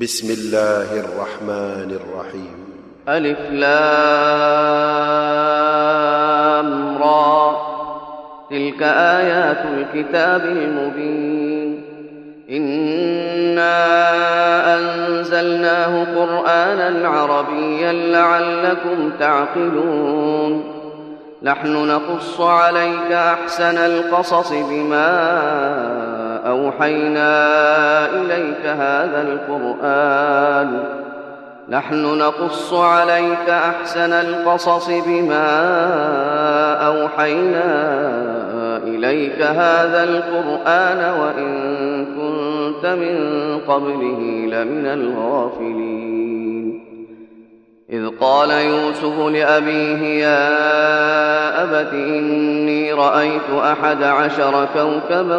بسم الله الرحمن الرحيم ألف لام را تلك آيات الكتاب المبين إنا أنزلناه قرآنا عربيا لعلكم تعقلون نحن نقص عليك أحسن القصص بما أوحينا إليك هذا القرآن. نحن نقص عليك أحسن القصص بما أوحينا إليك هذا القرآن وإن كنت من قبله لمن الغافلين. إذ قال يوسف لأبيه يا أبت إني رأيت أحد عشر كوكبا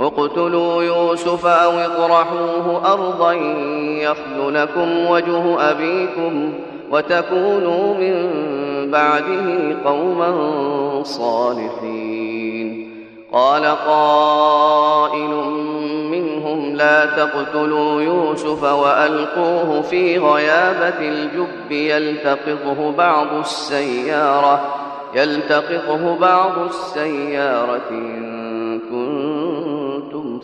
اقتلوا يوسف أو اطرحوه أرضا يخل لكم وجه أبيكم وتكونوا من بعده قوما صالحين. قال قائل منهم لا تقتلوا يوسف وألقوه في غيابة الجب يلتقطه بعض السيارة يلتقطه بعض السيارة إن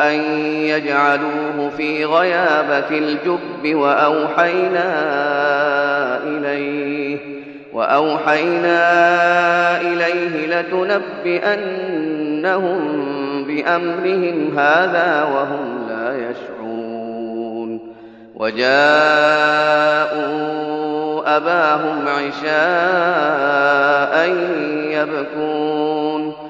أن يجعلوه في غيابة الجب وأوحينا إليه وأوحينا إليه لتنبئنهم بأمرهم هذا وهم لا يشعرون وجاءوا أباهم عشاء يبكون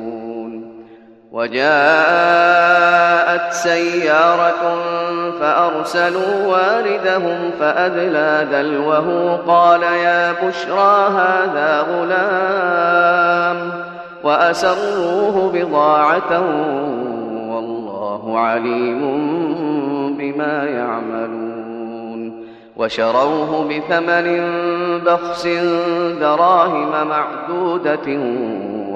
وجاءت سيارة فأرسلوا واردهم فأدلى دلوه قال يا بشرى هذا غلام وأسروه بضاعة والله عليم بما يعملون وشروه بثمن بخس دراهم معدودة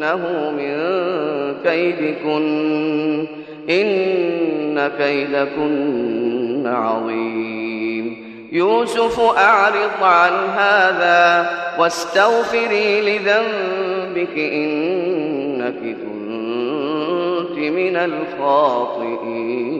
إنه من كيدكن إن كيدكن عظيم. يوسف أعرض عن هذا واستغفري لذنبك إنك كنت من الخاطئين.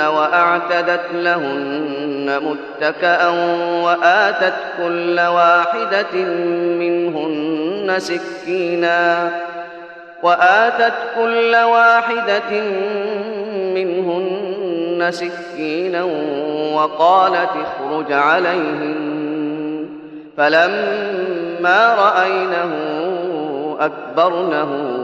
وأعتدت لهن متكأ وآتت كل واحدة منهن سكينا وآتت كل واحدة منهن سكينا وقالت اخرج عليهن فلما رأينه أكبرنه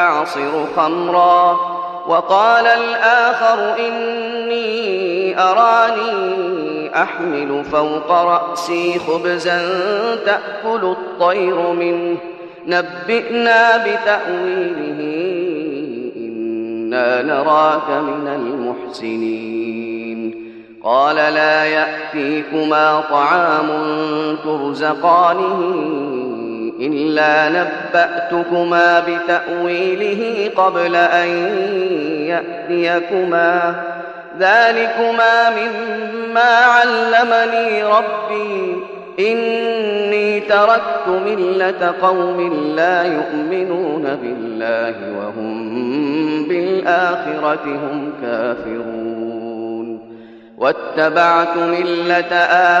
أعصر خمرا وقال الآخر إني أراني أحمل فوق رأسي خبزا تأكل الطير منه. نبئنا بتأويله إنا نراك من المحسنين. قال لا يأتيكما طعام ترزقانه. إلا نبأتكما بتأويله قبل أن يأتيكما. ذلكما مما علمني ربي. إني تركت ملة قوم لا يؤمنون بالله وهم بالآخرة هم كافرون. واتبعت ملة آبائي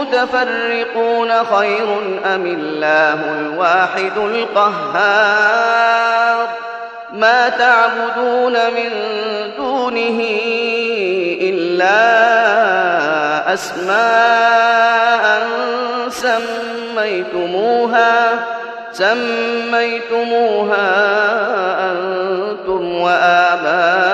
متفرقون خير أم الله الواحد القهار؟ ما تعبدون من دونه إلا أسماء سميتموها سميتموها أنتم وآباؤكم.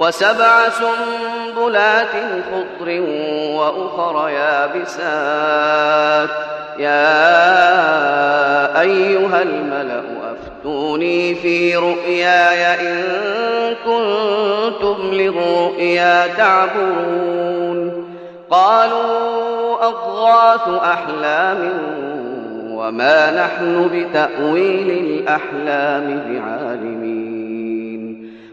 وسبع سنبلات خضر وأخر يابسات. يا أيها الملأ أفتوني في رؤياي إن كنتم للرؤيا تعبرون. قالوا أضغاث أحلام وما نحن بتأويل الأحلام بعالمين.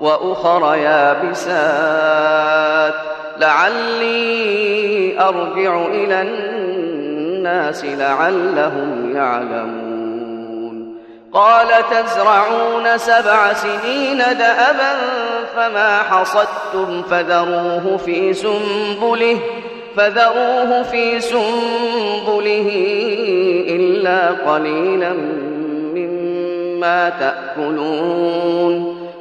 وأخر يابسات. لعلي أرجع إلى الناس لعلهم يعلمون. قال تزرعون سبع سنين دأبا فما حصدتم فذروه في سنبله فذروه في سنبله إلا قليلا مما تأكلون.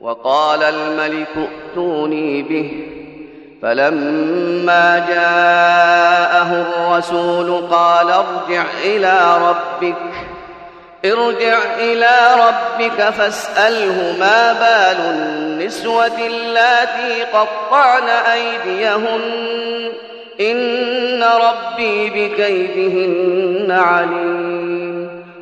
وقال الملك ائتوني به. فلما جاءه الرسول قال ارجع إلى ربك. ارجع إلى ربك فاسأله ما بال النسوة اللاتي قطعن أيديهن. إن ربي بكيدهن عليم.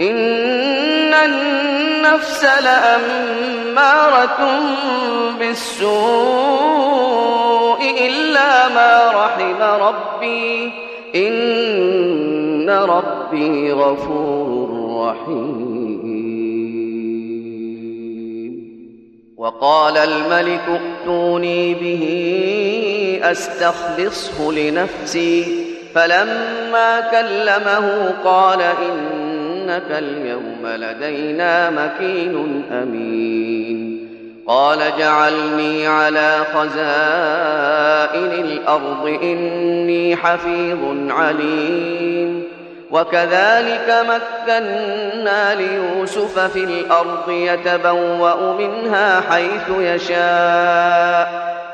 إن النفس لأمارة بالسوء إلا ما رحم ربي. إن ربي غفور رحيم. وقال الملك ائتوني به أستخلصه لنفسي. فلما كلمه قال إنك اليوم لدينا مكين أمين قال جعلني على خزائن الأرض إني حفيظ عليم وكذلك مكنا ليوسف في الأرض يتبوأ منها حيث يشاء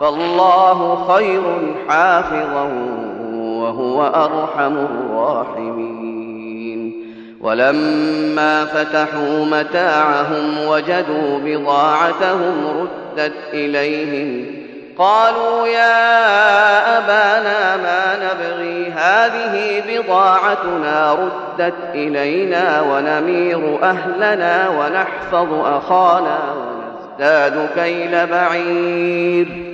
فالله خير حافظا وهو أرحم الراحمين. ولما فتحوا متاعهم وجدوا بضاعتهم ردت إليهم قالوا يا أبانا ما نبغي هذه بضاعتنا ردت إلينا ونمير أهلنا ونحفظ أخانا ونزداد كيل بعير.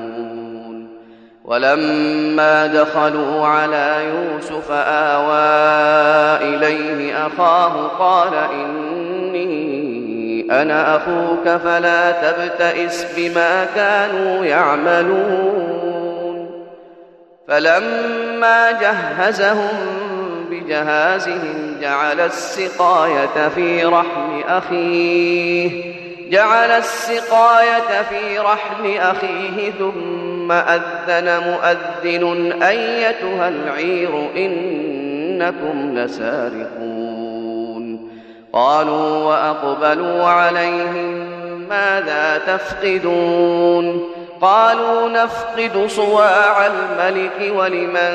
ولما دخلوا على يوسف آوى إليه أخاه قال إني أنا أخوك فلا تبتئس بما كانوا يعملون. فلما جهزهم بجهازهم جعل السقاية في رحم أخيه جعل السقاية في رحم أخيه ثم أذن مؤذن أيتها العير إنكم لسارقون. قالوا وأقبلوا عليهم ماذا تفقدون؟ قالوا نفقد صواع الملك ولمن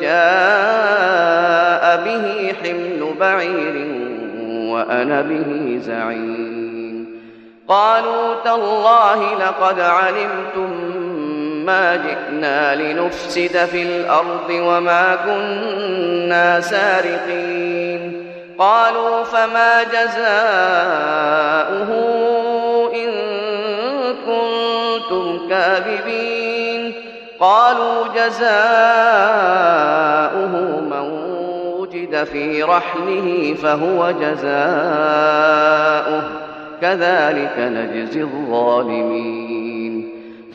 جاء به حمل بعير وأنا به زعيم. قالوا تالله لقد علمتم ما جئنا لنفسد في الأرض وما كنا سارقين. قالوا فما جزاؤه إن كنتم كاذبين. قالوا جزاؤه من وجد في رحله فهو جزاؤه. كذلك نجزي الظالمين.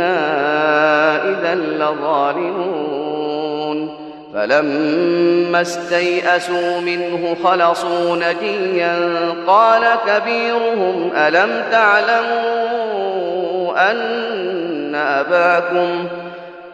إنا إذا لظالمون فلما استيئسوا منه خلصوا نجيا قال كبيرهم ألم تعلموا أن أباكم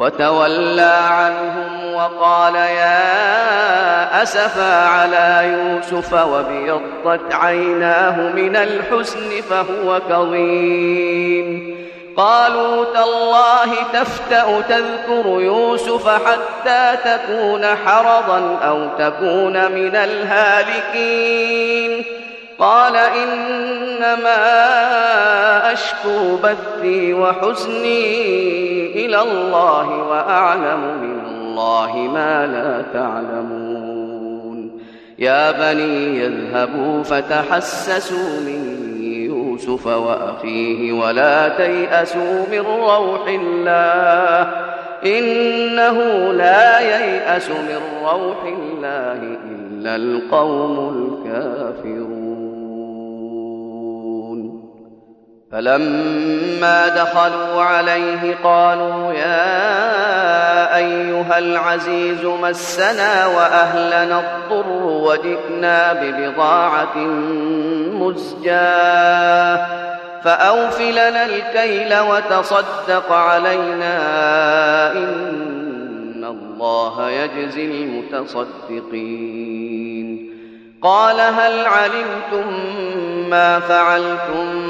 وتولى عنهم وقال يا أسفا على يوسف وابيضت عيناه من الحسن فهو كظيم. قالوا تالله تفتأ تذكر يوسف حتى تكون حرضا أو تكون من الهالكين. قال إنما أشكو بثي وحزني إلى الله وأعلم من الله ما لا تعلمون. يا بني يذهبوا فتحسسوا من يوسف وأخيه ولا تيأسوا من روح الله. إنه لا ييأس من روح الله إلا القوم الكافرون. فلما دخلوا عليه قالوا يا أيها العزيز مسنا وأهلنا الضر وجئنا ببضاعة مزجاة فأوف لنا الكيل وتصدق علينا إن الله يجزي المتصدقين. قال هل علمتم ما فعلتم؟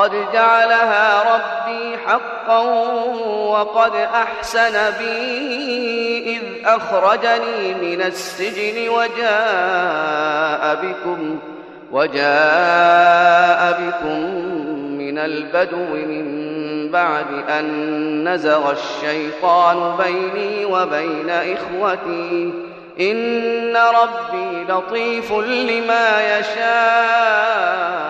قد جعلها ربي حقا وقد أحسن بي إذ أخرجني من السجن وجاء بكم وجاء بكم من البدو من بعد أن نزغ الشيطان بيني وبين إخوتي. إن ربي لطيف لما يشاء.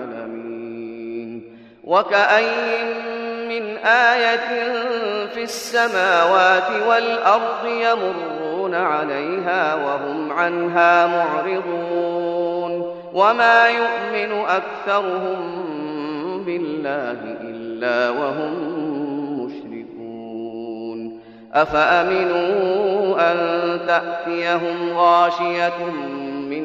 وكأي من آية في السماوات والأرض يمرون عليها وهم عنها معرضون وما يؤمن أكثرهم بالله إلا وهم مشركون أفأمنوا أن تأتيهم غاشية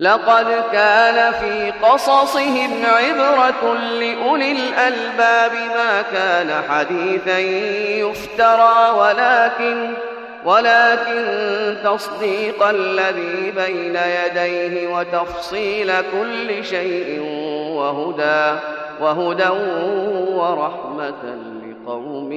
لقد كان في قصصهم عبرة لأولي الألباب ما كان حديثا يفترى ولكن ولكن تصديق الذي بين يديه وتفصيل كل شيء وهدى وهدى ورحمة لقوم